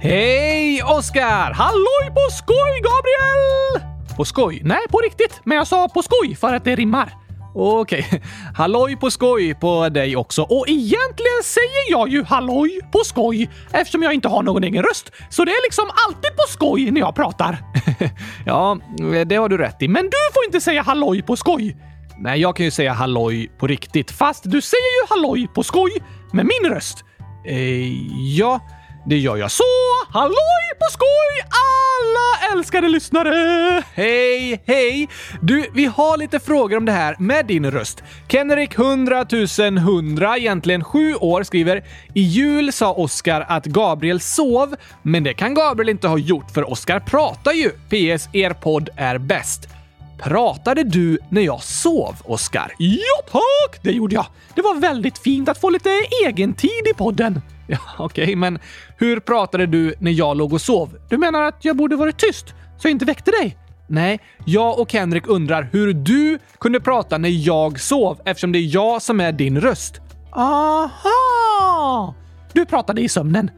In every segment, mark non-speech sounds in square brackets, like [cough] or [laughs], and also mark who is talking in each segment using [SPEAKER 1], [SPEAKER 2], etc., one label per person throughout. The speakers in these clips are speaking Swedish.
[SPEAKER 1] Hej Oskar! Halloj på skoj Gabriel! På skoj? Nej, på riktigt. Men jag sa på skoj för att det rimmar. Okej. Okay. [laughs] Halloj på skoj på dig också. Och egentligen säger jag ju halloj på skoj eftersom jag inte har någon egen röst. Så det är liksom alltid på skoj när jag pratar. [laughs] ja, det har du rätt i. Men du får inte säga halloj på skoj. Nej, jag kan ju säga halloj på riktigt. Fast du säger ju halloj på skoj med min röst. Eh, ja, det gör jag. Så, halloj på skoj alla älskade lyssnare! Hej, hej! Du, vi har lite frågor om det här med din röst. Kenrik 100 100, egentligen 7 år, skriver “I jul sa Oskar att Gabriel sov, men det kan Gabriel inte ha gjort för Oskar pratar ju. PS. Er podd är bäst.” Pratade du när jag sov, Oskar? Ja, tack! Det gjorde jag. Det var väldigt fint att få lite egen tid i podden. [laughs] Ja, okej, okay, men hur pratade du när jag låg och sov? Du menar att jag borde varit tyst så jag inte väckte dig? Nej, jag och Henrik undrar hur du kunde prata när jag sov eftersom det är jag som är din röst. Aha! Du pratade i sömnen.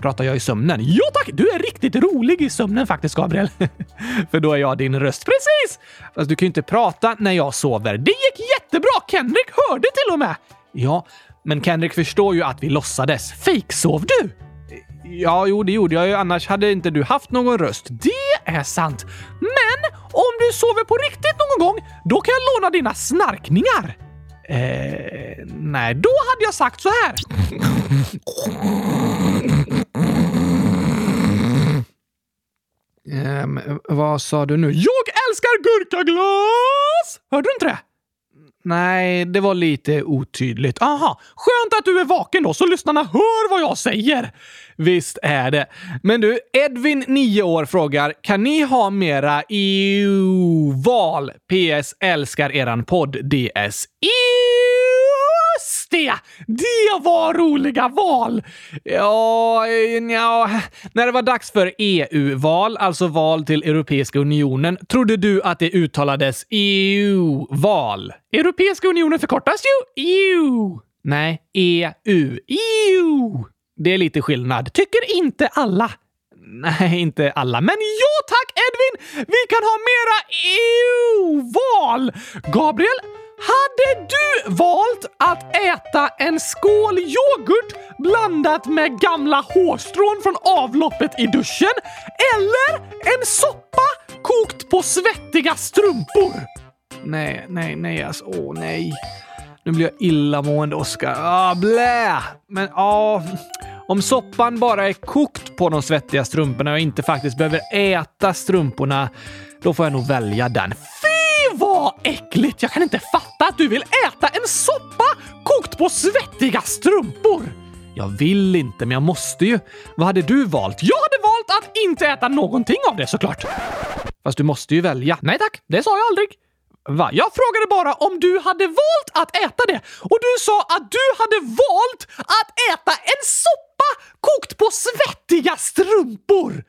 [SPEAKER 1] Pratar jag i sömnen? Ja tack! Du är riktigt rolig i sömnen faktiskt, Gabriel. [laughs] För då är jag din röst. Precis! Fast du kan ju inte prata när jag sover. Det gick jättebra! Kendrick hörde till och med. Ja, men Kendrick förstår ju att vi låtsades. Fejksov du? Ja, jo, det gjorde jag ju. Annars hade inte du haft någon röst. Det är sant. Men om du sover på riktigt någon gång, då kan jag låna dina snarkningar. Eh, nej, då hade jag sagt så här. [laughs] Um, vad sa du nu? Jag älskar gurkaglas! Hörde du inte det? Nej, det var lite otydligt. Aha, skönt att du är vaken då så lyssnarna hör vad jag säger. Visst är det. Men du, Edvin, 9 år, frågar kan ni ha mera EU-val? PS. Älskar eran podd. DS. Just det! Det var roliga val! Ja, ja, när det var dags för EU-val, alltså val till Europeiska unionen, trodde du att det uttalades EU-val? Europeiska unionen förkortas ju EU. Nej, EU. EU! Det är lite skillnad. Tycker inte alla. Nej, inte alla. Men ja tack Edvin! Vi kan ha mera EU-val! Gabriel, hade du valt att äta en skål yoghurt blandat med gamla hårstrån från avloppet i duschen eller en soppa kokt på svettiga strumpor? Nej, nej, nej alltså. Åh, nej. Nu blir jag illamående, Oskar. Ah, blä! Men ah, om soppan bara är kokt på de svettiga strumporna och inte faktiskt behöver äta strumporna, då får jag nog välja den. Fy vad äckligt! Jag kan inte fatta att du vill äta en soppa kokt på svettiga strumpor! Jag vill inte, men jag måste ju. Vad hade du valt? Jag hade valt att inte äta någonting av det såklart. Fast du måste ju välja. Nej tack, det sa jag aldrig. Va? Jag frågade bara om du hade valt att äta det och du sa att du hade valt att äta en soppa kokt på svettiga strumpor!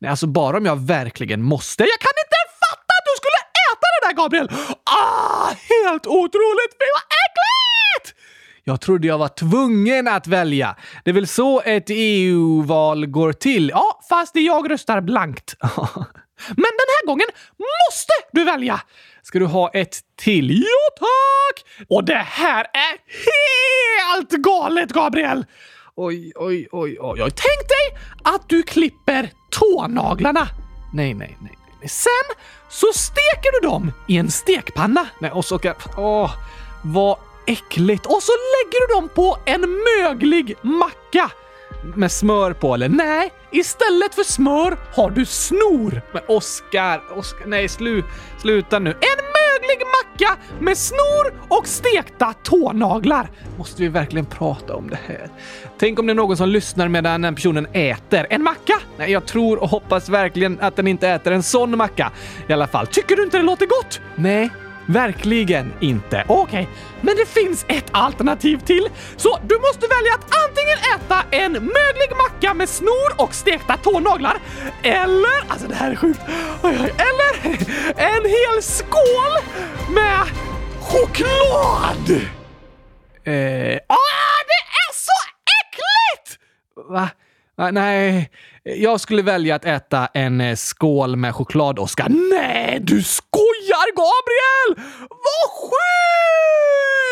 [SPEAKER 1] Nej, alltså bara om jag verkligen måste. Jag kan inte fatta att du skulle äta det där, Gabriel! Ah, helt otroligt! Fy vad äckligt! Jag trodde jag var tvungen att välja. Det är väl så ett EU-val går till? Ja, fast jag röstar blankt. [laughs] Men den här gången måste du välja! Ska du ha ett till? Ja, tack! Och det här är helt galet, Gabriel! Oj, oj, oj, oj, oj. Tänk dig att du klipper tånaglarna. Nej, nej, nej. nej. Sen så steker du dem i en stekpanna. Nej, och så kan... Åh, vad äckligt. Och så lägger du dem på en möglig macka med smör på eller? Nej, istället för smör har du snor. Men Oskar, Oskar, nej slu, sluta nu. En möglig macka med snor och stekta tånaglar. Måste vi verkligen prata om det här? Tänk om det är någon som lyssnar medan den personen äter. En macka? Nej, jag tror och hoppas verkligen att den inte äter en sån macka. I alla fall, tycker du inte det låter gott? Nej, Verkligen inte. Okej, okay. men det finns ett alternativ till. Så du måste välja att antingen äta en möglig macka med snor och stekta tånaglar eller, alltså det här är sjukt, eller [laughs] en hel skål med choklad! Eh, ah, det är så äckligt! Va? Uh, nej, jag skulle välja att äta en eh, skål med choklad, Oskar. Nej, du skojar, Gabriel! Vad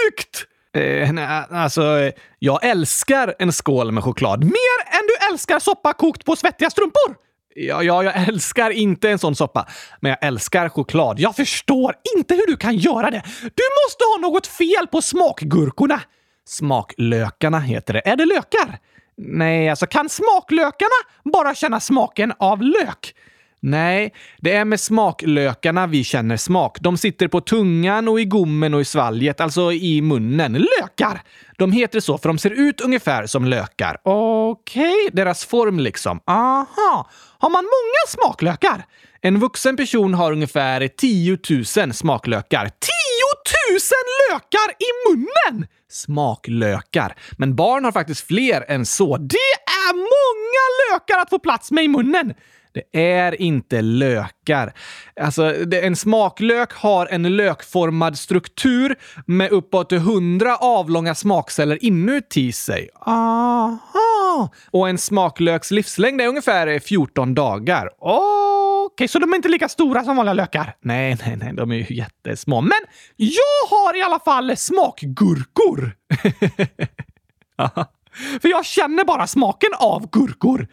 [SPEAKER 1] sjukt! Eh, nej, alltså, jag älskar en skål med choklad mer än du älskar soppa kokt på svettiga strumpor. Ja, ja, jag älskar inte en sån soppa, men jag älskar choklad. Jag förstår inte hur du kan göra det. Du måste ha något fel på smakgurkorna. Smaklökarna heter det. Är det lökar? Nej, alltså kan smaklökarna bara känna smaken av lök? Nej, det är med smaklökarna vi känner smak. De sitter på tungan och i gommen och i svalget, alltså i munnen. Lökar! De heter så för de ser ut ungefär som lökar. Okej, okay, deras form liksom. Aha. Har man många smaklökar? En vuxen person har ungefär 10 000 smaklökar. 10 tusen lökar i munnen! Smaklökar. Men barn har faktiskt fler än så. Det är många lökar att få plats med i munnen! Det är inte lökar. Alltså, en smaklök har en lökformad struktur med uppåt 100 avlånga smakceller inuti sig. Aha! Och en smaklöks livslängd är ungefär 14 dagar. Okej, okay, så de är inte lika stora som vanliga lökar? Nej, nej, nej, de är ju jättesmå. Men jag har i alla fall smakgurkor! [laughs] För jag känner bara smaken av gurkor.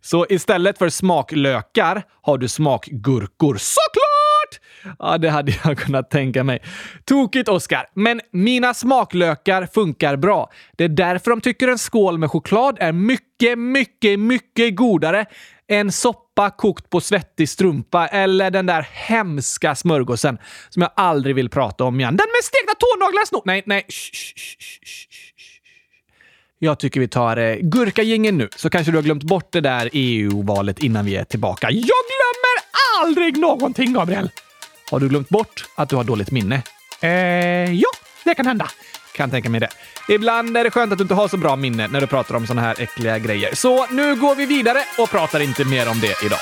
[SPEAKER 1] Så istället för smaklökar har du smakgurkor. Såklart! Ja, det hade jag kunnat tänka mig. Tokigt, Oskar. Men mina smaklökar funkar bra. Det är därför de tycker en skål med choklad är mycket, mycket, mycket godare än soppa kokt på svettig strumpa eller den där hemska smörgåsen som jag aldrig vill prata om igen. Den med stekta tånaglar, snor... Nej, nej. Shh, shh, shh, jag tycker vi tar eh, gurkagängen nu, så kanske du har glömt bort det där EU-valet innan vi är tillbaka. Jag glömmer aldrig någonting, Gabriel! Har du glömt bort att du har dåligt minne? Eh, ja, det kan hända. Kan tänka mig det. Ibland är det skönt att du inte har så bra minne när du pratar om såna här äckliga grejer. Så nu går vi vidare och pratar inte mer om det idag.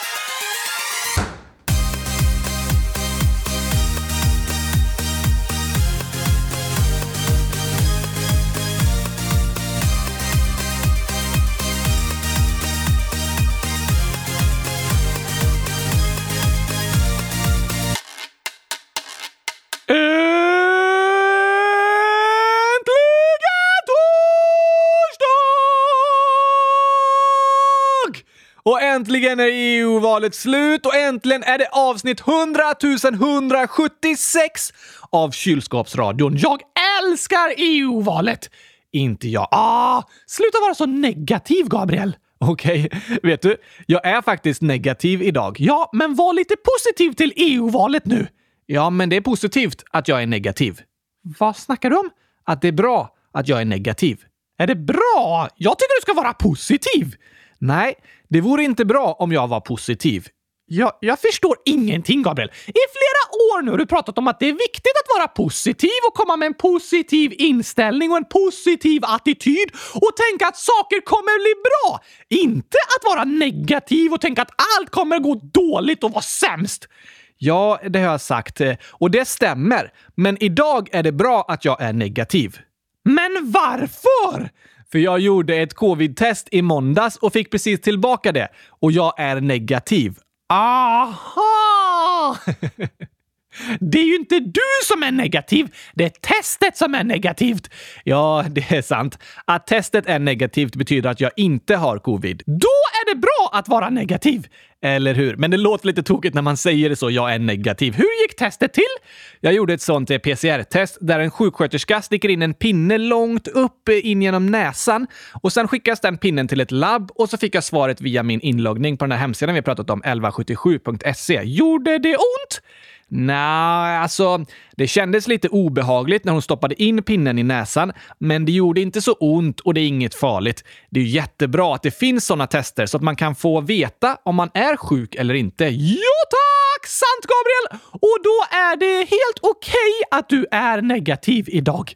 [SPEAKER 1] Äntligen är EU-valet slut och äntligen är det avsnitt 100 176 av Kylskåpsradion. Jag älskar EU-valet! Inte jag. Ah, sluta vara så negativ, Gabriel. Okej, okay. vet du? Jag är faktiskt negativ idag. Ja, men var lite positiv till EU-valet nu. Ja, men det är positivt att jag är negativ. Vad snackar du om? Att det är bra att jag är negativ. Är det bra? Jag tycker du ska vara positiv. Nej, det vore inte bra om jag var positiv. Jag, jag förstår ingenting, Gabriel. I flera år nu har du pratat om att det är viktigt att vara positiv och komma med en positiv inställning och en positiv attityd och tänka att saker kommer bli bra. Inte att vara negativ och tänka att allt kommer gå dåligt och vara sämst. Ja, det har jag sagt eh, och det stämmer. Men idag är det bra att jag är negativ. Men varför? För jag gjorde ett covid-test i måndags och fick precis tillbaka det. Och jag är negativ. Aha! [laughs] Det är ju inte du som är negativ, det är testet som är negativt. Ja, det är sant. Att testet är negativt betyder att jag inte har covid. Då är det bra att vara negativ! Eller hur? Men det låter lite tokigt när man säger det så. Jag är negativ. Hur gick testet till? Jag gjorde ett sånt eh, PCR-test där en sjuksköterska sticker in en pinne långt upp eh, in genom näsan och sen skickas den pinnen till ett labb och så fick jag svaret via min inloggning på den här hemsidan vi pratat om, 1177.se. Gjorde det ont? Nej, alltså det kändes lite obehagligt när hon stoppade in pinnen i näsan, men det gjorde inte så ont och det är inget farligt. Det är jättebra att det finns sådana tester så att man kan få veta om man är sjuk eller inte. Ja tack! Sant Gabriel! Och då är det helt okej okay att du är negativ idag.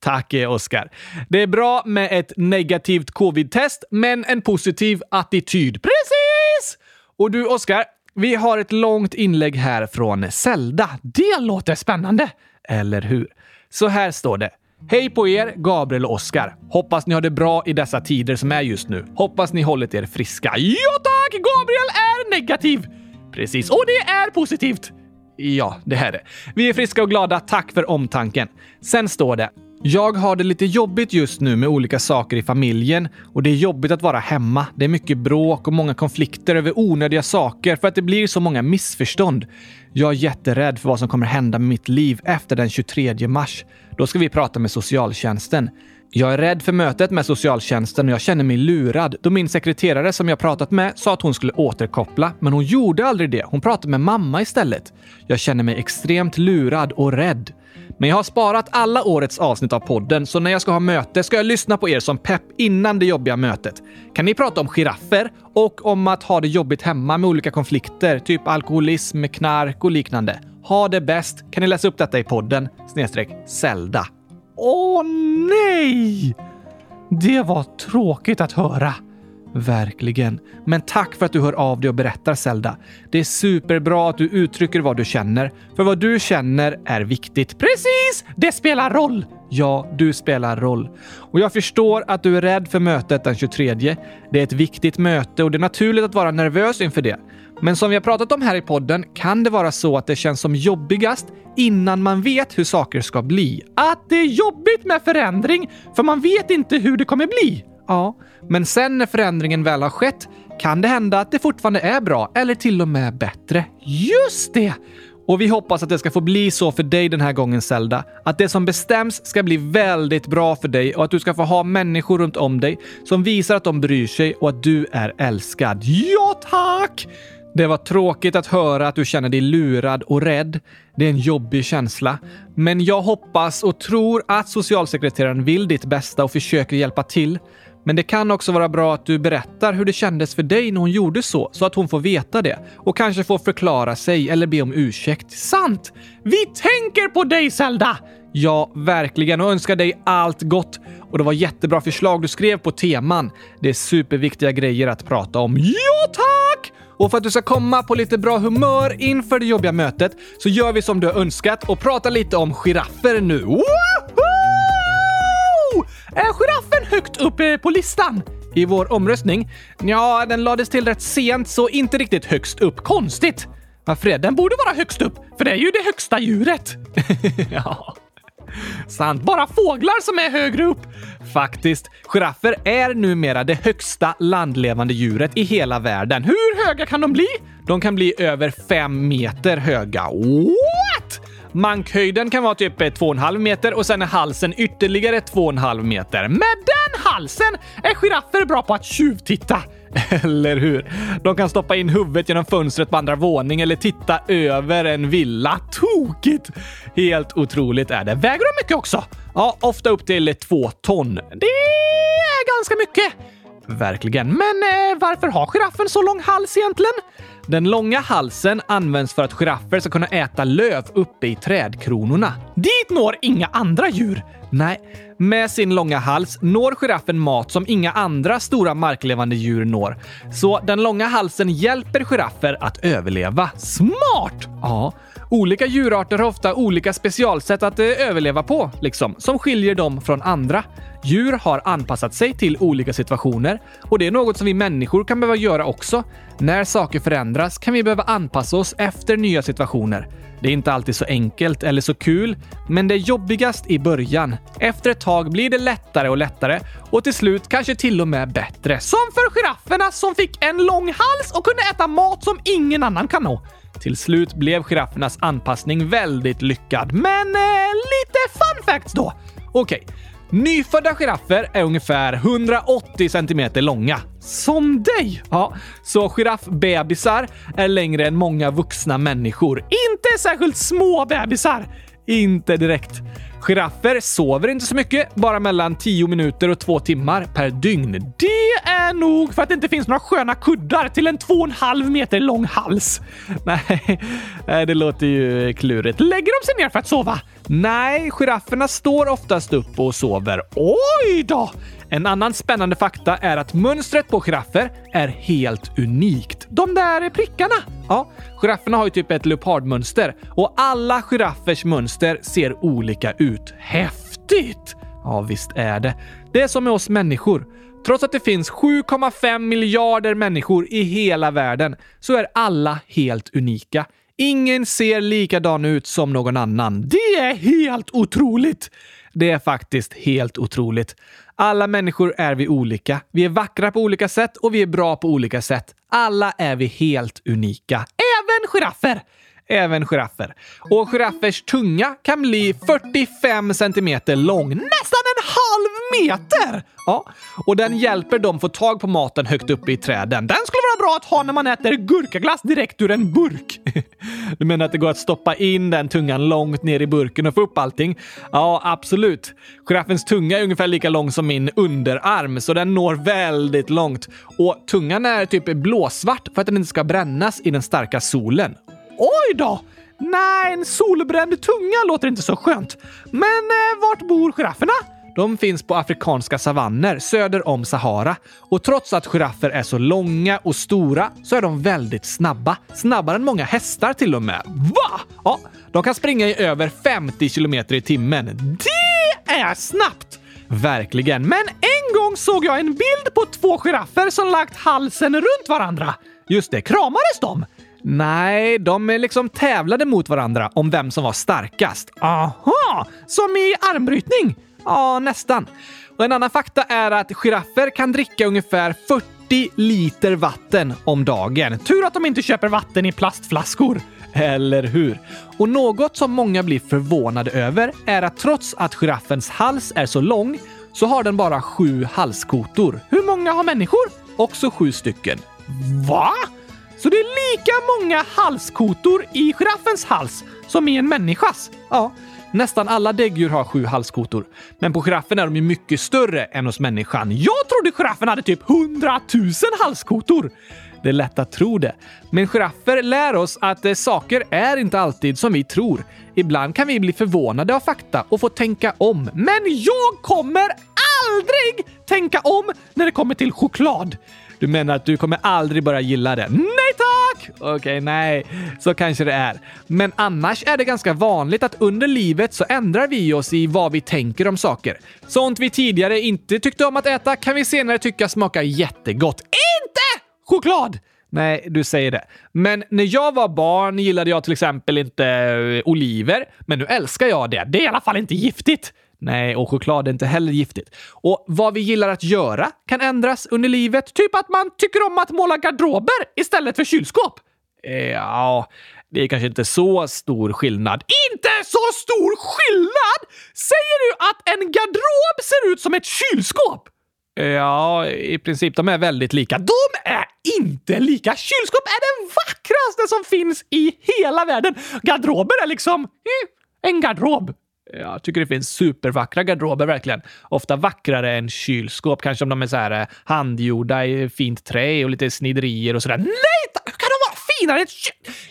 [SPEAKER 1] Tack, eh, Oskar. Det är bra med ett negativt covid-test, men en positiv attityd. Precis! Och du, Oskar, vi har ett långt inlägg här från Zelda. Det låter spännande! Eller hur? Så här står det. Hej på er, Gabriel och Oskar. Hoppas ni har det bra i dessa tider som är just nu. Hoppas ni hållit er friska. Ja tack! Gabriel är negativ! Precis, och det är positivt. Ja, det är det. Vi är friska och glada. Tack för omtanken. Sen står det jag har det lite jobbigt just nu med olika saker i familjen och det är jobbigt att vara hemma. Det är mycket bråk och många konflikter över onödiga saker för att det blir så många missförstånd. Jag är jätterädd för vad som kommer hända med mitt liv efter den 23 mars. Då ska vi prata med socialtjänsten. Jag är rädd för mötet med socialtjänsten och jag känner mig lurad då min sekreterare som jag pratat med sa att hon skulle återkoppla, men hon gjorde aldrig det. Hon pratade med mamma istället. Jag känner mig extremt lurad och rädd. Men jag har sparat alla årets avsnitt av podden, så när jag ska ha möte ska jag lyssna på er som pepp innan det jobbiga mötet. Kan ni prata om giraffer och om att ha det jobbigt hemma med olika konflikter, typ alkoholism, knark och liknande? Ha det bäst. Kan ni läsa upp detta i podden? Snedstreck Zelda. Åh nej! Det var tråkigt att höra. Verkligen. Men tack för att du hör av dig och berättar, Zelda. Det är superbra att du uttrycker vad du känner, för vad du känner är viktigt. Precis! Det spelar roll! Ja, du spelar roll. Och jag förstår att du är rädd för mötet den 23. Det är ett viktigt möte och det är naturligt att vara nervös inför det. Men som vi har pratat om här i podden kan det vara så att det känns som jobbigast innan man vet hur saker ska bli. Att det är jobbigt med förändring, för man vet inte hur det kommer bli. Ja, men sen när förändringen väl har skett kan det hända att det fortfarande är bra eller till och med bättre. Just det! Och vi hoppas att det ska få bli så för dig den här gången, Zelda. Att det som bestäms ska bli väldigt bra för dig och att du ska få ha människor runt om dig som visar att de bryr sig och att du är älskad. Ja, tack! Det var tråkigt att höra att du känner dig lurad och rädd. Det är en jobbig känsla. Men jag hoppas och tror att socialsekreteraren vill ditt bästa och försöker hjälpa till. Men det kan också vara bra att du berättar hur det kändes för dig när hon gjorde så, så att hon får veta det och kanske får förklara sig eller be om ursäkt. Sant! Vi tänker på dig, Zelda! Ja, verkligen och önskar dig allt gott. Och det var jättebra förslag du skrev på teman. Det är superviktiga grejer att prata om. Ja, tack! Och för att du ska komma på lite bra humör inför det jobbiga mötet så gör vi som du har önskat och pratar lite om giraffer nu. Oh, är giraffen högt upp eh, på listan? I vår omröstning? Ja, den lades till rätt sent, så inte riktigt högst upp. Konstigt! Varför det? Den borde vara högst upp, för det är ju det högsta djuret. [laughs] ja. Sant. Bara fåglar som är högre upp. Faktiskt. Giraffer är numera det högsta landlevande djuret i hela världen. Hur höga kan de bli? De kan bli över fem meter höga. What? Mankhöjden kan vara typ eh, 2,5 meter och sen är halsen ytterligare 2,5 meter. Med den halsen är giraffer bra på att tjuvtitta. [laughs] Eller hur? De kan stoppa in huvudet genom fönstret på andra våningen eller titta över en villa. Tokigt! Helt otroligt är det. Väger de mycket också? Ja, ofta upp till två ton. Det är ganska mycket. Verkligen. Men eh, varför har giraffen så lång hals egentligen? Den långa halsen används för att giraffer ska kunna äta löv uppe i trädkronorna. Dit når inga andra djur. Nej, med sin långa hals når giraffen mat som inga andra stora marklevande djur når. Så den långa halsen hjälper giraffer att överleva. Smart! Ja, olika djurarter har ofta olika specialsätt att eh, överleva på, liksom, som skiljer dem från andra. Djur har anpassat sig till olika situationer och det är något som vi människor kan behöva göra också. När saker förändras kan vi behöva anpassa oss efter nya situationer. Det är inte alltid så enkelt eller så kul, men det är jobbigast i början. Efter ett tag blir det lättare och lättare och till slut kanske till och med bättre. Som för girafferna som fick en lång hals och kunde äta mat som ingen annan kan nå. Till slut blev giraffernas anpassning väldigt lyckad. Men eh, lite fun facts då. Okej, okay. Nyfödda giraffer är ungefär 180 cm långa. Som dig! Ja, så giraffbebisar är längre än många vuxna människor. Inte särskilt små bebisar! Inte direkt. Giraffer sover inte så mycket, bara mellan 10 minuter och 2 timmar per dygn. Det är nog för att det inte finns några sköna kuddar till en 2,5 meter lång hals. [laughs] Nej, det låter ju klurigt. Lägger de sig ner för att sova? Nej, girafferna står oftast upp och sover. Oj då! En annan spännande fakta är att mönstret på giraffer är helt unikt. De där prickarna! Ja, girafferna har ju typ ett leopardmönster och alla giraffers mönster ser olika ut. Häftigt! Ja, visst är det. Det är som med oss människor. Trots att det finns 7,5 miljarder människor i hela världen så är alla helt unika. Ingen ser likadan ut som någon annan. Det är helt otroligt! Det är faktiskt helt otroligt. Alla människor är vi olika. Vi är vackra på olika sätt och vi är bra på olika sätt. Alla är vi helt unika. Även giraffer! Även giraffer. Och giraffers tunga kan bli 45 centimeter lång. Nästan en halv meter! Ja, och den hjälper dem få tag på maten högt uppe i träden. Den skulle vara bra att ha när man äter gurkaglass direkt ur en burk. [laughs] Du menar att det går att stoppa in den tungan långt ner i burken och få upp allting? Ja, absolut. Giraffens tunga är ungefär lika lång som min underarm, så den når väldigt långt. Och tungan är typ blåsvart för att den inte ska brännas i den starka solen. Oj då! Nej, en solbränd tunga låter inte så skönt. Men eh, vart bor girafferna? De finns på afrikanska savanner söder om Sahara. Och trots att giraffer är så långa och stora så är de väldigt snabba. Snabbare än många hästar till och med. Va? Ja, de kan springa i över 50 kilometer i timmen. Det är snabbt! Verkligen. Men en gång såg jag en bild på två giraffer som lagt halsen runt varandra. Just det, kramades de? Nej, de liksom tävlade mot varandra om vem som var starkast. Aha! Som i armbrytning? Ja, nästan. Och en annan fakta är att giraffer kan dricka ungefär 40 liter vatten om dagen. Tur att de inte köper vatten i plastflaskor. Eller hur? Och något som många blir förvånade över är att trots att giraffens hals är så lång så har den bara sju halskotor. Hur många har människor? Också sju stycken. Va? Så det är lika många halskotor i giraffens hals som i en människas? Ja, nästan alla däggdjur har sju halskotor. Men på giraffen är de ju mycket större än hos människan. Jag trodde giraffen hade typ hundratusen halskotor! Det är lätt att tro det. Men giraffer lär oss att eh, saker är inte alltid som vi tror. Ibland kan vi bli förvånade av fakta och få tänka om. Men jag kommer aldrig tänka om när det kommer till choklad. Du menar att du kommer aldrig börja gilla det? Nej tack! Okej, okay, nej. Så kanske det är. Men annars är det ganska vanligt att under livet så ändrar vi oss i vad vi tänker om saker. Sånt vi tidigare inte tyckte om att äta kan vi senare tycka smakar jättegott. Inte choklad! Nej, du säger det. Men när jag var barn gillade jag till exempel inte eh, oliver, men nu älskar jag det. Det är i alla fall inte giftigt. Nej, och choklad är inte heller giftigt. Och vad vi gillar att göra kan ändras under livet. Typ att man tycker om att måla garderober istället för kylskåp. Ja, det är kanske inte så stor skillnad. Inte så stor skillnad? Säger du att en garderob ser ut som ett kylskåp? Ja, i princip. De är väldigt lika. De är inte lika! Kylskåp är det vackraste som finns i hela världen. Garderober är liksom eh, en garderob. Jag tycker det finns supervackra garderober verkligen. Ofta vackrare än kylskåp. Kanske om de är så här eh, handgjorda i fint trä och lite sniderier och sådär. Nej! Hur kan de vara finare än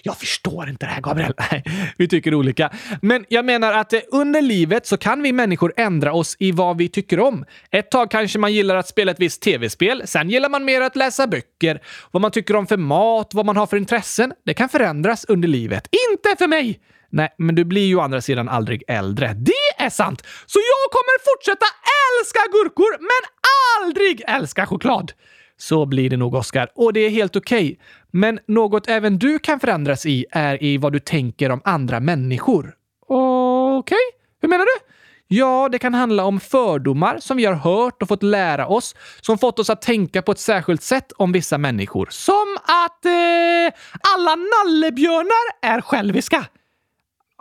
[SPEAKER 1] Jag förstår inte det här, Gabriel. [laughs] vi tycker olika. Men jag menar att eh, under livet så kan vi människor ändra oss i vad vi tycker om. Ett tag kanske man gillar att spela ett visst tv-spel. Sen gillar man mer att läsa böcker. Vad man tycker om för mat, vad man har för intressen. Det kan förändras under livet. Inte för mig! Nej, men du blir ju å andra sidan aldrig äldre. Det är sant! Så jag kommer fortsätta älska gurkor, men aldrig älska choklad. Så blir det nog, Oskar. Och det är helt okej. Okay. Men något även du kan förändras i är i vad du tänker om andra människor. Okej? Okay. Hur menar du? Ja, det kan handla om fördomar som vi har hört och fått lära oss, som fått oss att tänka på ett särskilt sätt om vissa människor. Som att eh, alla nallebjörnar är själviska.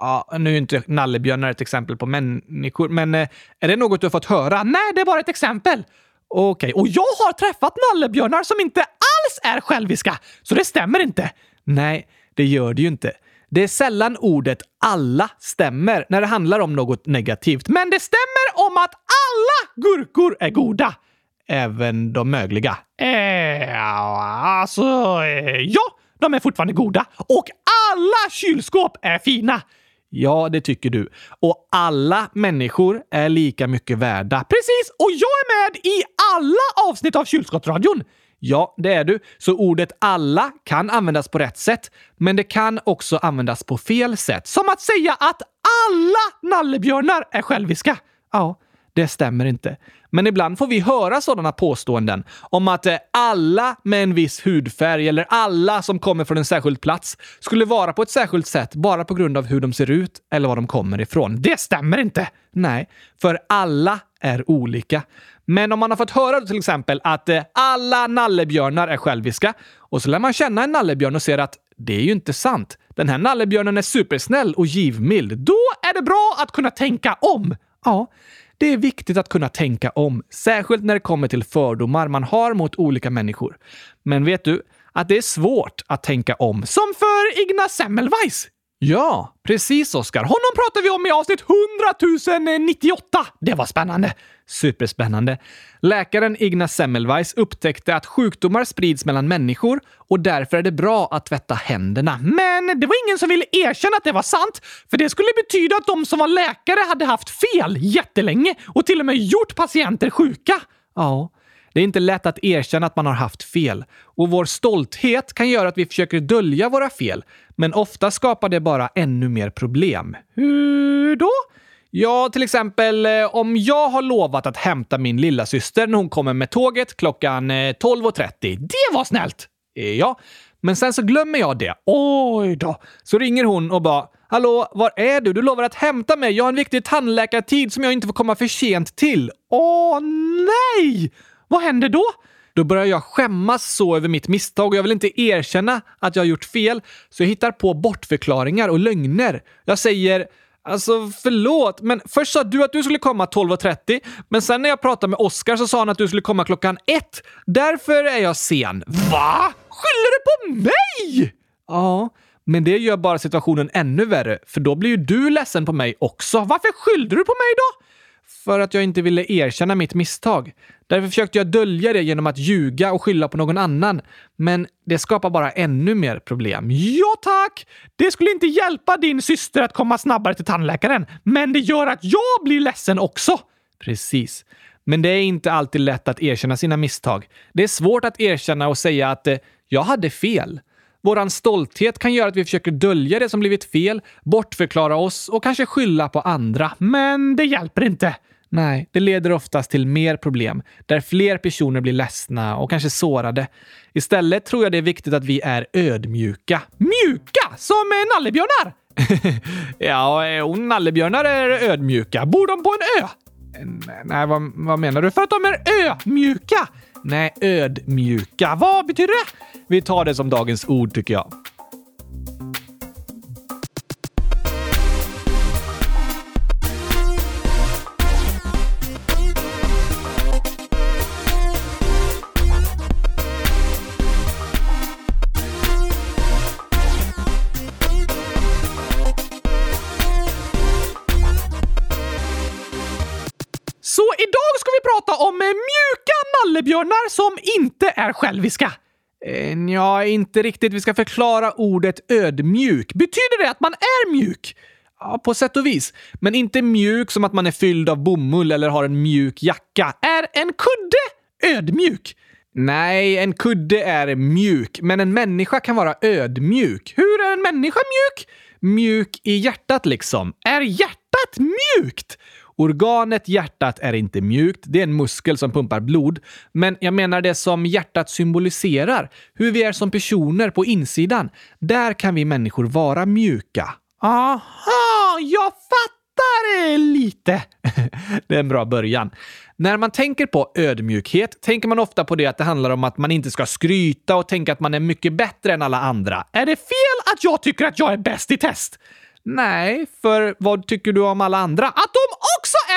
[SPEAKER 1] Ja, nu är inte nallebjörnar ett exempel på människor, men eh, är det något du har fått höra? Nej, det är bara ett exempel. Okej, okay. och jag har träffat nallebjörnar som inte alls är själviska, så det stämmer inte. Nej, det gör det ju inte. Det är sällan ordet alla stämmer när det handlar om något negativt, men det stämmer om att alla gurkor är goda. Även de mögliga. Eh, alltså, eh, ja, de är fortfarande goda. Och alla kylskåp är fina. Ja, det tycker du. Och alla människor är lika mycket värda. Precis! Och jag är med i alla avsnitt av Kylskottsradion! Ja, det är du. Så ordet alla kan användas på rätt sätt, men det kan också användas på fel sätt. Som att säga att alla nallebjörnar är själviska. Ja, det stämmer inte. Men ibland får vi höra sådana påståenden om att eh, alla med en viss hudfärg eller alla som kommer från en särskild plats skulle vara på ett särskilt sätt bara på grund av hur de ser ut eller var de kommer ifrån. Det stämmer inte! Nej, för alla är olika. Men om man har fått höra till exempel att eh, alla nallebjörnar är själviska och så lär man känna en nallebjörn och ser att det är ju inte sant. Den här nallebjörnen är supersnäll och givmild. Då är det bra att kunna tänka om. Ja, det är viktigt att kunna tänka om, särskilt när det kommer till fördomar man har mot olika människor. Men vet du att det är svårt att tänka om, som för Ignaz Semmelweis? Ja, precis Oskar. Honom pratar vi om i avsnitt 100 098. Det var spännande. Superspännande. Läkaren Ignaz Semmelweis upptäckte att sjukdomar sprids mellan människor och därför är det bra att tvätta händerna. Men det var ingen som ville erkänna att det var sant, för det skulle betyda att de som var läkare hade haft fel jättelänge och till och med gjort patienter sjuka. Ja, det är inte lätt att erkänna att man har haft fel och vår stolthet kan göra att vi försöker dölja våra fel, men ofta skapar det bara ännu mer problem. Hur då? Ja, till exempel eh, om jag har lovat att hämta min lilla syster när hon kommer med tåget klockan eh, 12.30. Det var snällt! Eh, ja, men sen så glömmer jag det. Oj då! Så ringer hon och bara “Hallå, var är du? Du lovar att hämta mig. Jag har en viktig tandläkartid som jag inte får komma för sent till.” Åh nej! Vad händer då? Då börjar jag skämmas så över mitt misstag och jag vill inte erkänna att jag har gjort fel, så jag hittar på bortförklaringar och lögner. Jag säger Alltså förlåt, men först sa du att du skulle komma 12.30, men sen när jag pratade med Oskar så sa han att du skulle komma klockan ett. Därför är jag sen. Va? Skyller du på mig? Ja, men det gör bara situationen ännu värre, för då blir ju du ledsen på mig också. Varför skyllde du på mig då? För att jag inte ville erkänna mitt misstag. Därför försökte jag dölja det genom att ljuga och skylla på någon annan. Men det skapar bara ännu mer problem. Ja tack! Det skulle inte hjälpa din syster att komma snabbare till tandläkaren, men det gör att jag blir ledsen också. Precis. Men det är inte alltid lätt att erkänna sina misstag. Det är svårt att erkänna och säga att eh, jag hade fel. Vår stolthet kan göra att vi försöker dölja det som blivit fel, bortförklara oss och kanske skylla på andra. Men det hjälper inte. Nej, det leder oftast till mer problem, där fler personer blir ledsna och kanske sårade. Istället tror jag det är viktigt att vi är ödmjuka. Mjuka? Som nallebjörnar? [laughs] ja, och nallebjörnar är ödmjuka. Bor de på en ö? Nej, vad, vad menar du? För att de är ömjuka? Nej, ödmjuka. Vad betyder det? Vi tar det som dagens ord tycker jag. Prata om eh, mjuka nallebjörnar som inte är själviska. Eh, ja, inte riktigt. Vi ska förklara ordet ödmjuk. Betyder det att man är mjuk? Ja, på sätt och vis. Men inte mjuk som att man är fylld av bomull eller har en mjuk jacka. Är en kudde ödmjuk? Nej, en kudde är mjuk, men en människa kan vara ödmjuk. Hur är en människa mjuk? Mjuk i hjärtat liksom. Är hjärtat mjukt? Organet hjärtat är inte mjukt, det är en muskel som pumpar blod. Men jag menar det som hjärtat symboliserar, hur vi är som personer på insidan. Där kan vi människor vara mjuka. Aha, jag fattar lite. [laughs] det är en bra början. När man tänker på ödmjukhet tänker man ofta på det att det handlar om att man inte ska skryta och tänka att man är mycket bättre än alla andra. Är det fel att jag tycker att jag är bäst i test? Nej, för vad tycker du om alla andra? Att de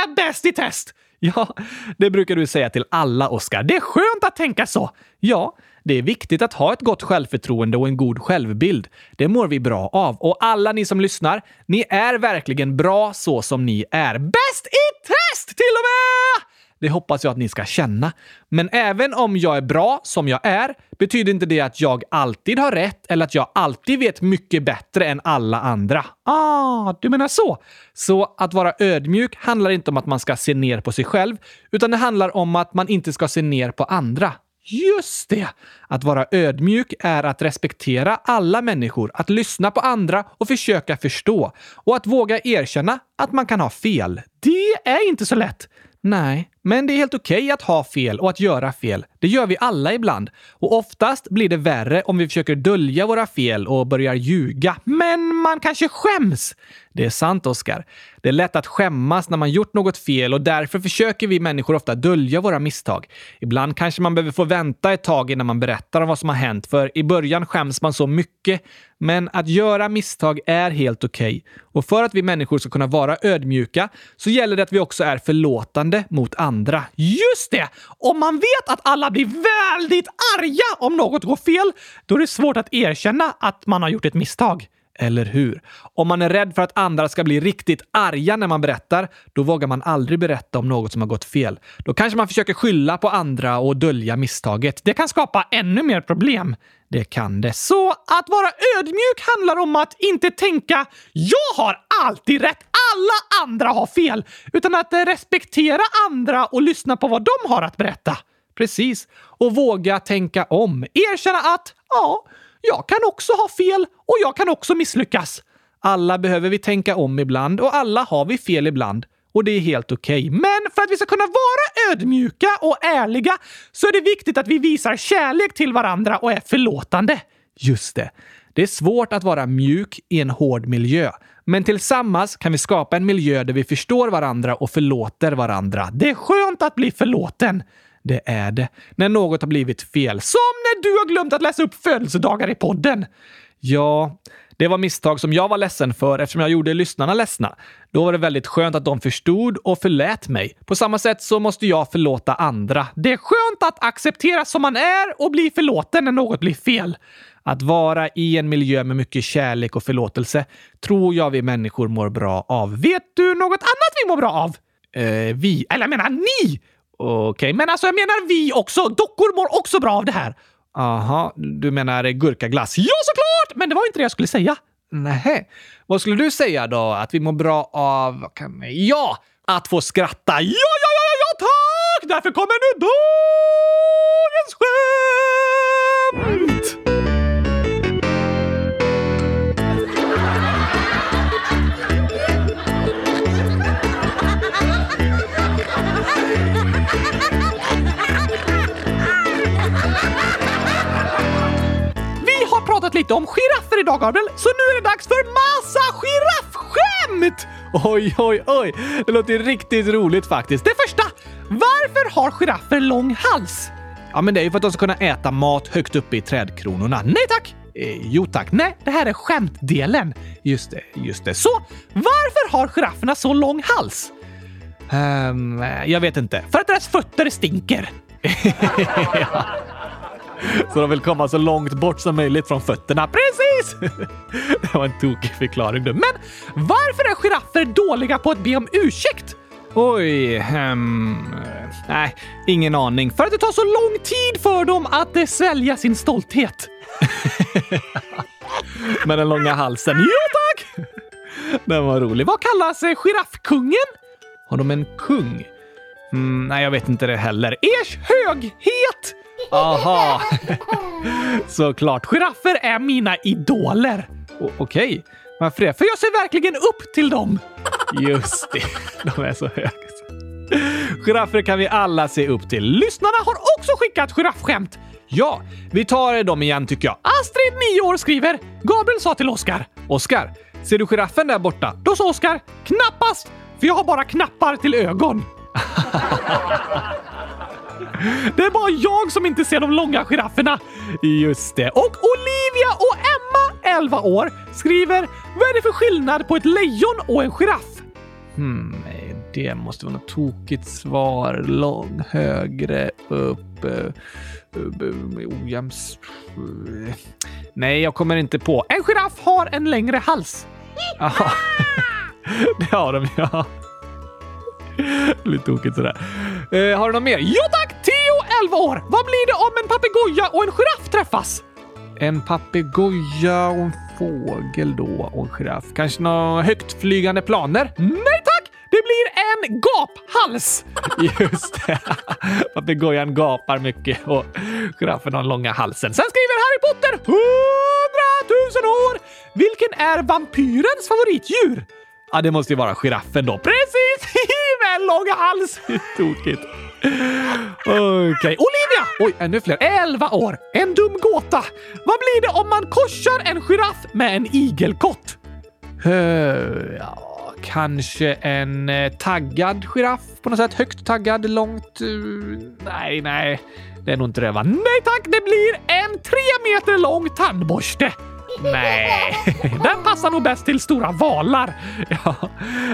[SPEAKER 1] är bäst i test! Ja, det brukar du säga till alla, Oskar. Det är skönt att tänka så. Ja, det är viktigt att ha ett gott självförtroende och en god självbild. Det mår vi bra av. Och alla ni som lyssnar, ni är verkligen bra så som ni är. Bäst i test till och med! Det hoppas jag att ni ska känna. Men även om jag är bra som jag är betyder inte det att jag alltid har rätt eller att jag alltid vet mycket bättre än alla andra. Ah, du menar så? Så att vara ödmjuk handlar inte om att man ska se ner på sig själv, utan det handlar om att man inte ska se ner på andra. Just det! Att vara ödmjuk är att respektera alla människor, att lyssna på andra och försöka förstå. Och att våga erkänna att man kan ha fel. Det är inte så lätt. Nej, men det är helt okej okay att ha fel och att göra fel. Det gör vi alla ibland. Och oftast blir det värre om vi försöker dölja våra fel och börjar ljuga. Men man kanske skäms! Det är sant, Oskar. Det är lätt att skämmas när man gjort något fel och därför försöker vi människor ofta dölja våra misstag. Ibland kanske man behöver få vänta ett tag innan man berättar om vad som har hänt, för i början skäms man så mycket. Men att göra misstag är helt okej. Okay. Och för att vi människor ska kunna vara ödmjuka så gäller det att vi också är förlåtande mot andra. Just det! Om man vet att alla blir väldigt arga om något går fel, då är det svårt att erkänna att man har gjort ett misstag. Eller hur? Om man är rädd för att andra ska bli riktigt arga när man berättar, då vågar man aldrig berätta om något som har gått fel. Då kanske man försöker skylla på andra och dölja misstaget. Det kan skapa ännu mer problem. Det kan det. Så att vara ödmjuk handlar om att inte tänka “jag har alltid rätt, alla andra har fel”, utan att respektera andra och lyssna på vad de har att berätta. Precis. Och våga tänka om. Erkänna att “ja, jag kan också ha fel och jag kan också misslyckas. Alla behöver vi tänka om ibland och alla har vi fel ibland. Och det är helt okej. Okay. Men för att vi ska kunna vara ödmjuka och ärliga så är det viktigt att vi visar kärlek till varandra och är förlåtande. Just det. Det är svårt att vara mjuk i en hård miljö. Men tillsammans kan vi skapa en miljö där vi förstår varandra och förlåter varandra. Det är skönt att bli förlåten. Det är det. När något har blivit fel. Som när du har glömt att läsa upp födelsedagar i podden. Ja, det var misstag som jag var ledsen för eftersom jag gjorde lyssnarna ledsna. Då var det väldigt skönt att de förstod och förlät mig. På samma sätt så måste jag förlåta andra. Det är skönt att acceptera som man är och bli förlåten när något blir fel. Att vara i en miljö med mycket kärlek och förlåtelse tror jag vi människor mår bra av. Vet du något annat vi mår bra av? Eh, vi, eller jag menar ni! Okej, okay. men alltså jag menar vi också. Dockor mår också bra av det här. Aha, du menar gurkaglass? Ja, såklart! Men det var inte det jag skulle säga. Nej. Vad skulle du säga då? Att vi mår bra av... Kan... Ja! Att få skratta. Ja, ja, ja, ja, tack! Därför kommer nu dagens skämt! Lite om giraffer idag, Gabriel, så nu är det dags för massa giraffskämt! Oj, oj, oj. Det låter riktigt roligt faktiskt. Det första. Varför har giraffer lång hals? Ja, men det är ju för att de ska kunna äta mat högt uppe i trädkronorna. Nej tack! Eh, jo tack. Nej, det här är skämtdelen. Just det, just det. Så, varför har girafferna så lång hals? Um, jag vet inte. För att deras fötter stinker. [laughs] ja. [laughs] Så de vill komma så långt bort som möjligt från fötterna. Precis! [laughs] Det var en tokig förklaring du. Men varför är giraffer dåliga på att be om ursäkt? Oj, um, nej, ingen aning. För att det tar så lång tid för dem att eh, svälja sin stolthet. [laughs] Med den långa halsen. Jo tack! Den var rolig. Vad kallas eh, giraffkungen? Har de en kung? Mm, nej, jag vet inte det heller. Ers höghet! Aha! [laughs] Såklart. Giraffer är mina idoler. O Okej. Okay. Varför det? För jag ser verkligen upp till dem. Just det. De är så höga. Giraffer kan vi alla se upp till. Lyssnarna har också skickat giraffskämt. Ja, vi tar dem igen tycker jag. Astrid, 9 år, skriver Gabriel sa till Oskar. Oskar, ser du giraffen där borta? Då sa Oskar knappast, för jag har bara knappar till ögon. [laughs] Det är bara jag som inte ser de långa girafferna. Just det. Och Olivia och Emma, 11 år, skriver Vad är det för skillnad på ett lejon och en giraff? Hmm, det måste vara något tokigt svar. Lång, högre, upp, uh. Nej, jag kommer inte på. En giraff har en längre hals. Jaha. [laughs] det har de, ja. Lite tokigt sådär. Eh, har du något mer? Jo tack! Theo, 11 år. Vad blir det om en papegoja och en giraff träffas? En papegoja och en fågel då och en giraff. Kanske några högtflygande planer? Nej tack! Det blir en gaphals! [laughs] Just det. Papegojan gapar mycket och Giraffen har den långa halsen. Sen skriver Harry Potter 100 000 år! Vilken är vampyrens favoritdjur? Ja, det måste ju vara giraffen då. Precis! [laughs] Med en lång hals! [laughs] Tokigt. Okej, okay. Olivia! Oj, ännu fler. 11 år. En dum gåta. Vad blir det om man korsar en giraff med en igelkott? Uh, ja, kanske en uh, taggad giraff på något sätt. Högt taggad, långt... Uh, nej, nej. Det är nog inte det va? Nej tack, det blir en tre meter lång tandborste. Nej, den passar nog bäst till stora valar. Ja,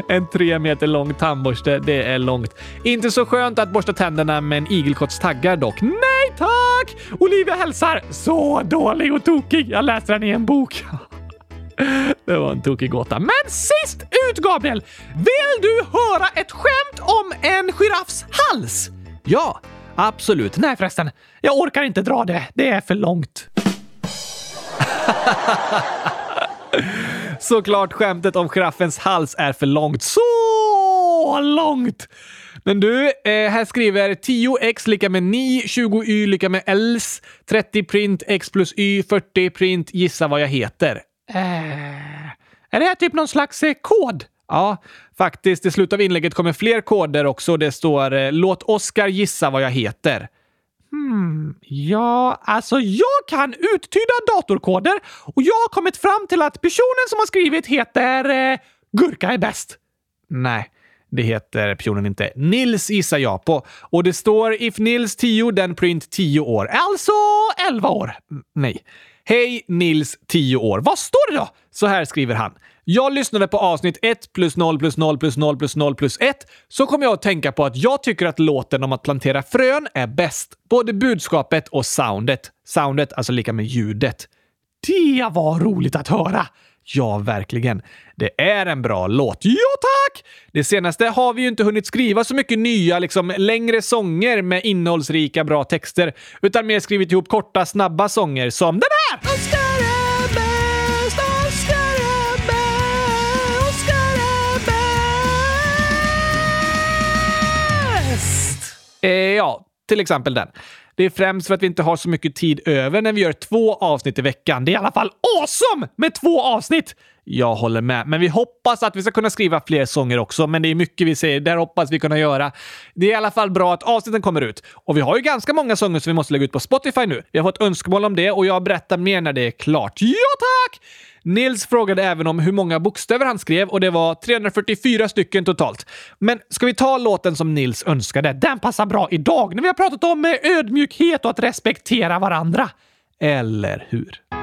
[SPEAKER 1] en tre meter lång tandborste, det är långt. Inte så skönt att borsta tänderna med en igelkotts taggar dock. Nej tack! Olivia hälsar. Så dålig och tokig. Jag läste den i en bok. [laughs] Det var en tokig gåta. Men sist ut, Gabriel! Vill du höra ett skämt om en giraffs hals? Ja, absolut. Nej förresten, jag orkar inte dra det. Det är för långt. [laughs] Såklart skämtet om giraffens hals är för långt. Så långt! Men du, eh, här skriver 10x lika med 9, 20y lika med els, 30 print x plus y, 40 print gissa vad jag heter. Eh, är det här typ någon slags eh, kod? Ja, faktiskt. I slutet av inlägget kommer fler koder också. Det står eh, “Låt Oskar gissa vad jag heter”. Hmm, ja, alltså jag kan uttyda datorkoder och jag har kommit fram till att personen som har skrivit heter eh, Gurka är bäst. Nej, det heter personen inte. Nils gissar jag på. Och det står if Nils 10 den print 10 år. Alltså 11 år. Mm, nej. Hej Nils 10 år. Vad står det då? Så här skriver han. Jag lyssnade på avsnitt 1 plus 0 plus 0 plus 0 plus 0 plus 1 så kom jag att tänka på att jag tycker att låten om att plantera frön är bäst. Både budskapet och soundet. Soundet alltså lika med ljudet. Det var roligt att höra! Ja, verkligen. Det är en bra låt. Ja, tack! Det senaste har vi ju inte hunnit skriva så mycket nya, liksom längre sånger med innehållsrika, bra texter, utan mer skrivit ihop korta, snabba sånger som den här! Eh, ja, till exempel den. Det är främst för att vi inte har så mycket tid över när vi gör två avsnitt i veckan. Det är i alla fall awesome med två avsnitt! Jag håller med, men vi hoppas att vi ska kunna skriva fler sånger också. Men det är mycket vi säger, där hoppas vi kunna göra. Det är i alla fall bra att avsnitten kommer ut. Och vi har ju ganska många sånger som vi måste lägga ut på Spotify nu. Vi har fått önskemål om det och jag berättar mer när det är klart. Ja, tack! Nils frågade även om hur många bokstäver han skrev och det var 344 stycken totalt. Men ska vi ta låten som Nils önskade? Den passar bra idag när vi har pratat om ödmjukhet och att respektera varandra. Eller hur?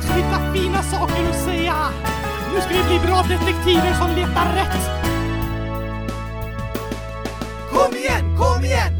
[SPEAKER 2] Dags att hitta fina saker att säga! Nu ska vi bli bra detektiver som letar rätt! Kom igen, kom igen!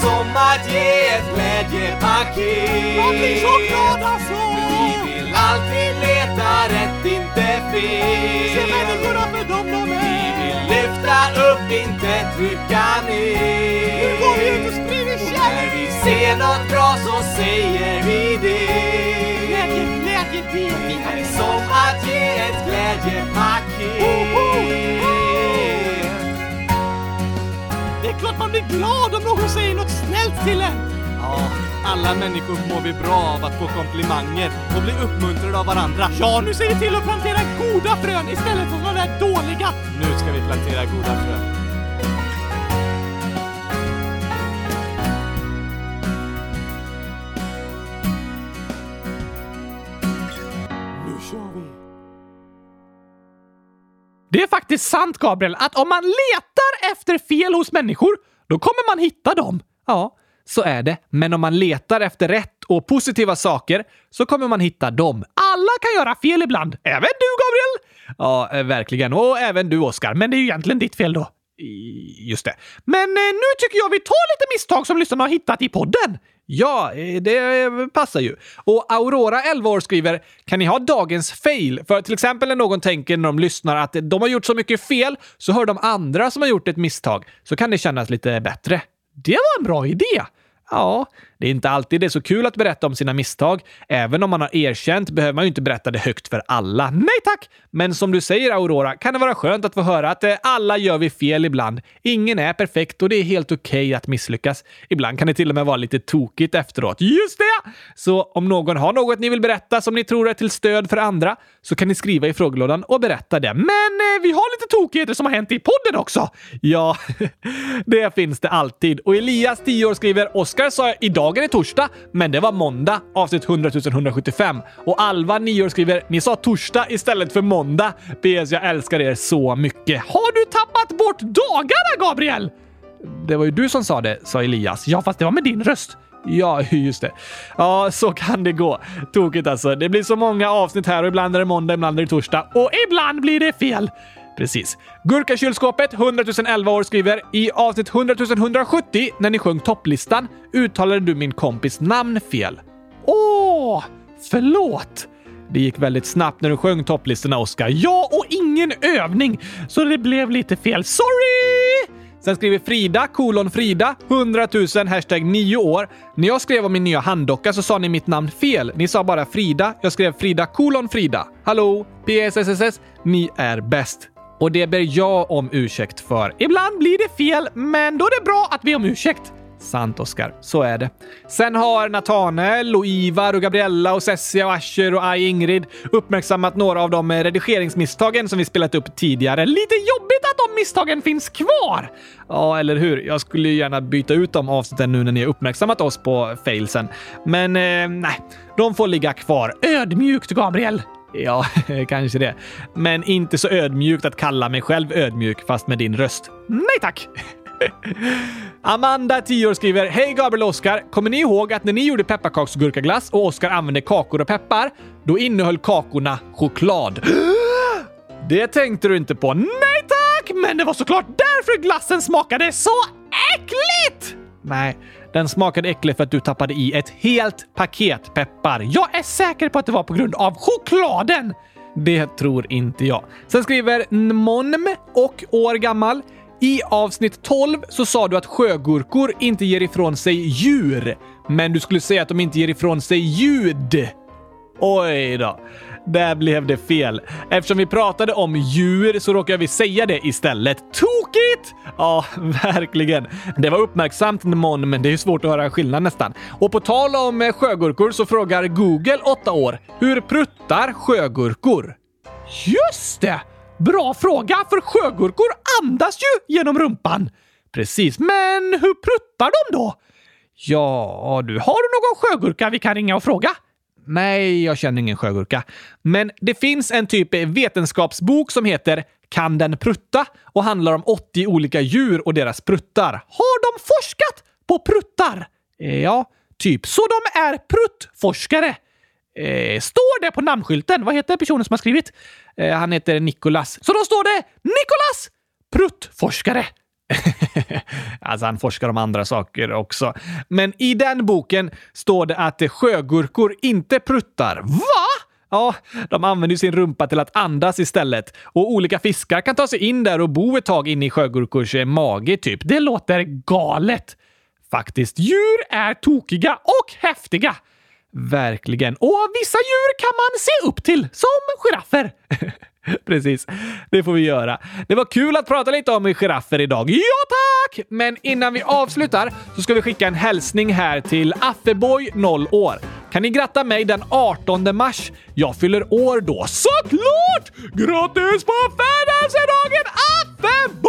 [SPEAKER 3] Som att ge ett glädjepaket.
[SPEAKER 2] Man blir så glad alltså!
[SPEAKER 3] Vi vill alltid leta rätt, inte fel.
[SPEAKER 2] Se människorna för dem de
[SPEAKER 3] Vi vill lyfta upp, inte trycka ner.
[SPEAKER 2] Nu går vi ut och sprider
[SPEAKER 3] När
[SPEAKER 2] kärlek!
[SPEAKER 3] vi ser något bra så säger vi det.
[SPEAKER 2] Glädje, glädje, det glad om någon säger något snällt till en!
[SPEAKER 3] Ja, alla människor mår vi bra av att få komplimanger och bli uppmuntrade av varandra.
[SPEAKER 2] Ja, nu ser vi till att plantera goda frön istället för sådana där dåliga!
[SPEAKER 3] Nu ska vi plantera goda frön.
[SPEAKER 2] Nu kör vi!
[SPEAKER 1] Det är faktiskt sant, Gabriel, att om man letar efter fel hos människor, då kommer man hitta dem. Ja, så är det. Men om man letar efter rätt och positiva saker så kommer man hitta dem. Alla kan göra fel ibland. Även du, Gabriel! Ja, eh, verkligen. Och även du, Oskar. Men det är ju egentligen ditt fel då. Just det. Men eh, nu tycker jag vi tar lite misstag som lyssnarna har hittat i podden. Ja, eh, det passar ju. Och Aurora, 11 år, skriver “Kan ni ha dagens fail?” För till exempel när någon tänker när de lyssnar att de har gjort så mycket fel, så hör de andra som har gjort ett misstag. Så kan det kännas lite bättre. Det var en bra idé! Ja, det är inte alltid det är så kul att berätta om sina misstag. Även om man har erkänt behöver man ju inte berätta det högt för alla. Nej tack! Men som du säger Aurora, kan det vara skönt att få höra att eh, alla gör vi fel ibland. Ingen är perfekt och det är helt okej att misslyckas. Ibland kan det till och med vara lite tokigt efteråt. Just det! Så om någon har något ni vill berätta som ni tror är till stöd för andra så kan ni skriva i frågelådan och berätta det. Men eh, vi har lite tokigheter som har hänt i podden också. Ja, [laughs] det finns det alltid. Och Elias, 10 år, skriver Oskar sa idag är torsdag, men det var måndag, avsnitt 100 175. Och Alva, 9 år, skriver ni sa torsdag istället för måndag. PS, jag älskar er så mycket. Har du tappat bort dagarna, Gabriel? Det var ju du som sa det, sa Elias. Ja, fast det var med din röst. Ja, just det. Ja, så kan det gå. Tokigt alltså. Det blir så många avsnitt här och ibland är det måndag, ibland är det torsdag och ibland blir det fel. Precis. Gurkakylskåpet, 100 011 år, skriver i avsnitt 100 170 när ni sjöng topplistan uttalade du min kompis namn fel. Åh, förlåt! Det gick väldigt snabbt när du sjöng topplistorna, Oskar. Ja, och ingen övning, så det blev lite fel. Sorry! Sen skriver Frida, kolon Frida, 100 000, hashtag 9 år. När jag skrev om min nya handdocka så sa ni mitt namn fel. Ni sa bara Frida. Jag skrev Frida kolon Frida. Hallå? PSSSS. Ni är bäst. Och det ber jag om ursäkt för. Ibland blir det fel, men då är det bra att be om ursäkt. Sant, Oskar. Så är det. Sen har Nathanael, och Ivar, och Gabriella, och Cessia, och Asher och Aj Ingrid uppmärksammat några av de redigeringsmisstagen som vi spelat upp tidigare. Lite jobbigt att de misstagen finns kvar! Ja, eller hur? Jag skulle ju gärna byta ut de avsnitten nu när ni har uppmärksammat oss på failsen. Men eh, nej, de får ligga kvar. Ödmjukt, Gabriel! Ja, [laughs] kanske det. Men inte så ödmjukt att kalla mig själv ödmjuk fast med din röst. Nej tack! [laughs] Amanda, 10 år, skriver Hej Gabriel och Oskar! Kommer ni ihåg att när ni gjorde pepparkaksgurkaglass och Oskar använde kakor och peppar, då innehöll kakorna choklad? [gasps] Det tänkte du inte på. Nej tack! Men det var såklart därför glassen smakade så äckligt! Nej, den smakade äckligt för att du tappade i ett helt paket peppar. Jag är säker på att det var på grund av chokladen! Det tror inte jag. Sen skriver Nmonm och år gammal. I avsnitt 12 så sa du att sjögurkor inte ger ifrån sig djur, men du skulle säga att de inte ger ifrån sig ljud. Oj då. Där blev det fel. Eftersom vi pratade om djur så råkade vi säga det istället. Tokigt! Ja, [laughs] verkligen. Det var uppmärksamt Mon, men det är svårt att höra skillnad nästan. Och på tal om eh, sjögurkor så frågar Google 8 år. Hur pruttar sjögurkor? Just det! Bra fråga, för sjögurkor andas ju genom rumpan. Precis, men hur pruttar de då? Ja, du har du någon sjögurka vi kan ringa och fråga? Nej, jag känner ingen sjögurka. Men det finns en typ vetenskapsbok som heter Kan den prutta? och handlar om 80 olika djur och deras pruttar. Har de forskat på pruttar? Eh, ja, typ. Så de är pruttforskare? Eh, står det på namnskylten? Vad heter personen som har skrivit? Eh, han heter Nikolas. Så då står det Nikolas Pruttforskare. [laughs] alltså, han forskar om andra saker också. Men i den boken står det att sjögurkor inte pruttar. Va? Ja, de använder ju sin rumpa till att andas istället. Och olika fiskar kan ta sig in där och bo ett tag inne i sjögurkors eh, mage, typ. Det låter galet. Faktiskt, djur är tokiga och häftiga. Verkligen. Och vissa djur kan man se upp till, som giraffer. [laughs] [laughs] Precis, det får vi göra. Det var kul att prata lite om giraffer idag. Ja, tack! Men innan vi avslutar så ska vi skicka en hälsning här till Affeboy 0 år. Kan ni gratta mig den 18 mars? Jag fyller år då. Såklart! Grattis på födelsedagen Affeboy!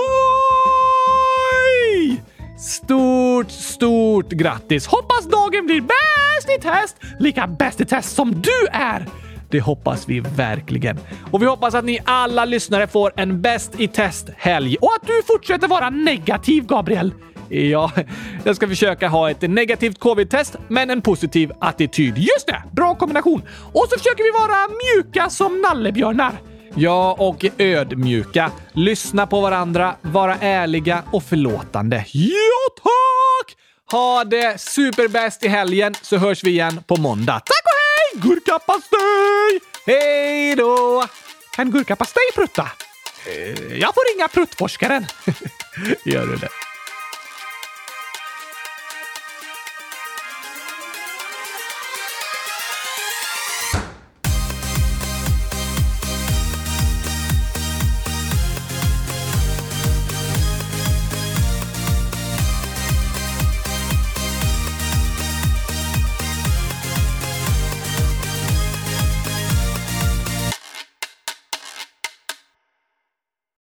[SPEAKER 1] Stort, stort grattis! Hoppas dagen blir bäst i test! Lika bäst i test som du är! Det hoppas vi verkligen. Och vi hoppas att ni alla lyssnare får en bäst i test-helg och att du fortsätter vara negativ, Gabriel. Ja, jag ska försöka ha ett negativt covid-test, men en positiv attityd. Just det! Bra kombination. Och så försöker vi vara mjuka som nallebjörnar. Ja, och ödmjuka. Lyssna på varandra, vara ärliga och förlåtande. Ja, tack! Ha det superbäst i helgen så hörs vi igen på måndag. Tack och hej! Gurkapastej! Hej då! Kan gurkapastej prutta? Eh, Jag får ringa pruttforskaren. [laughs] Gör du det?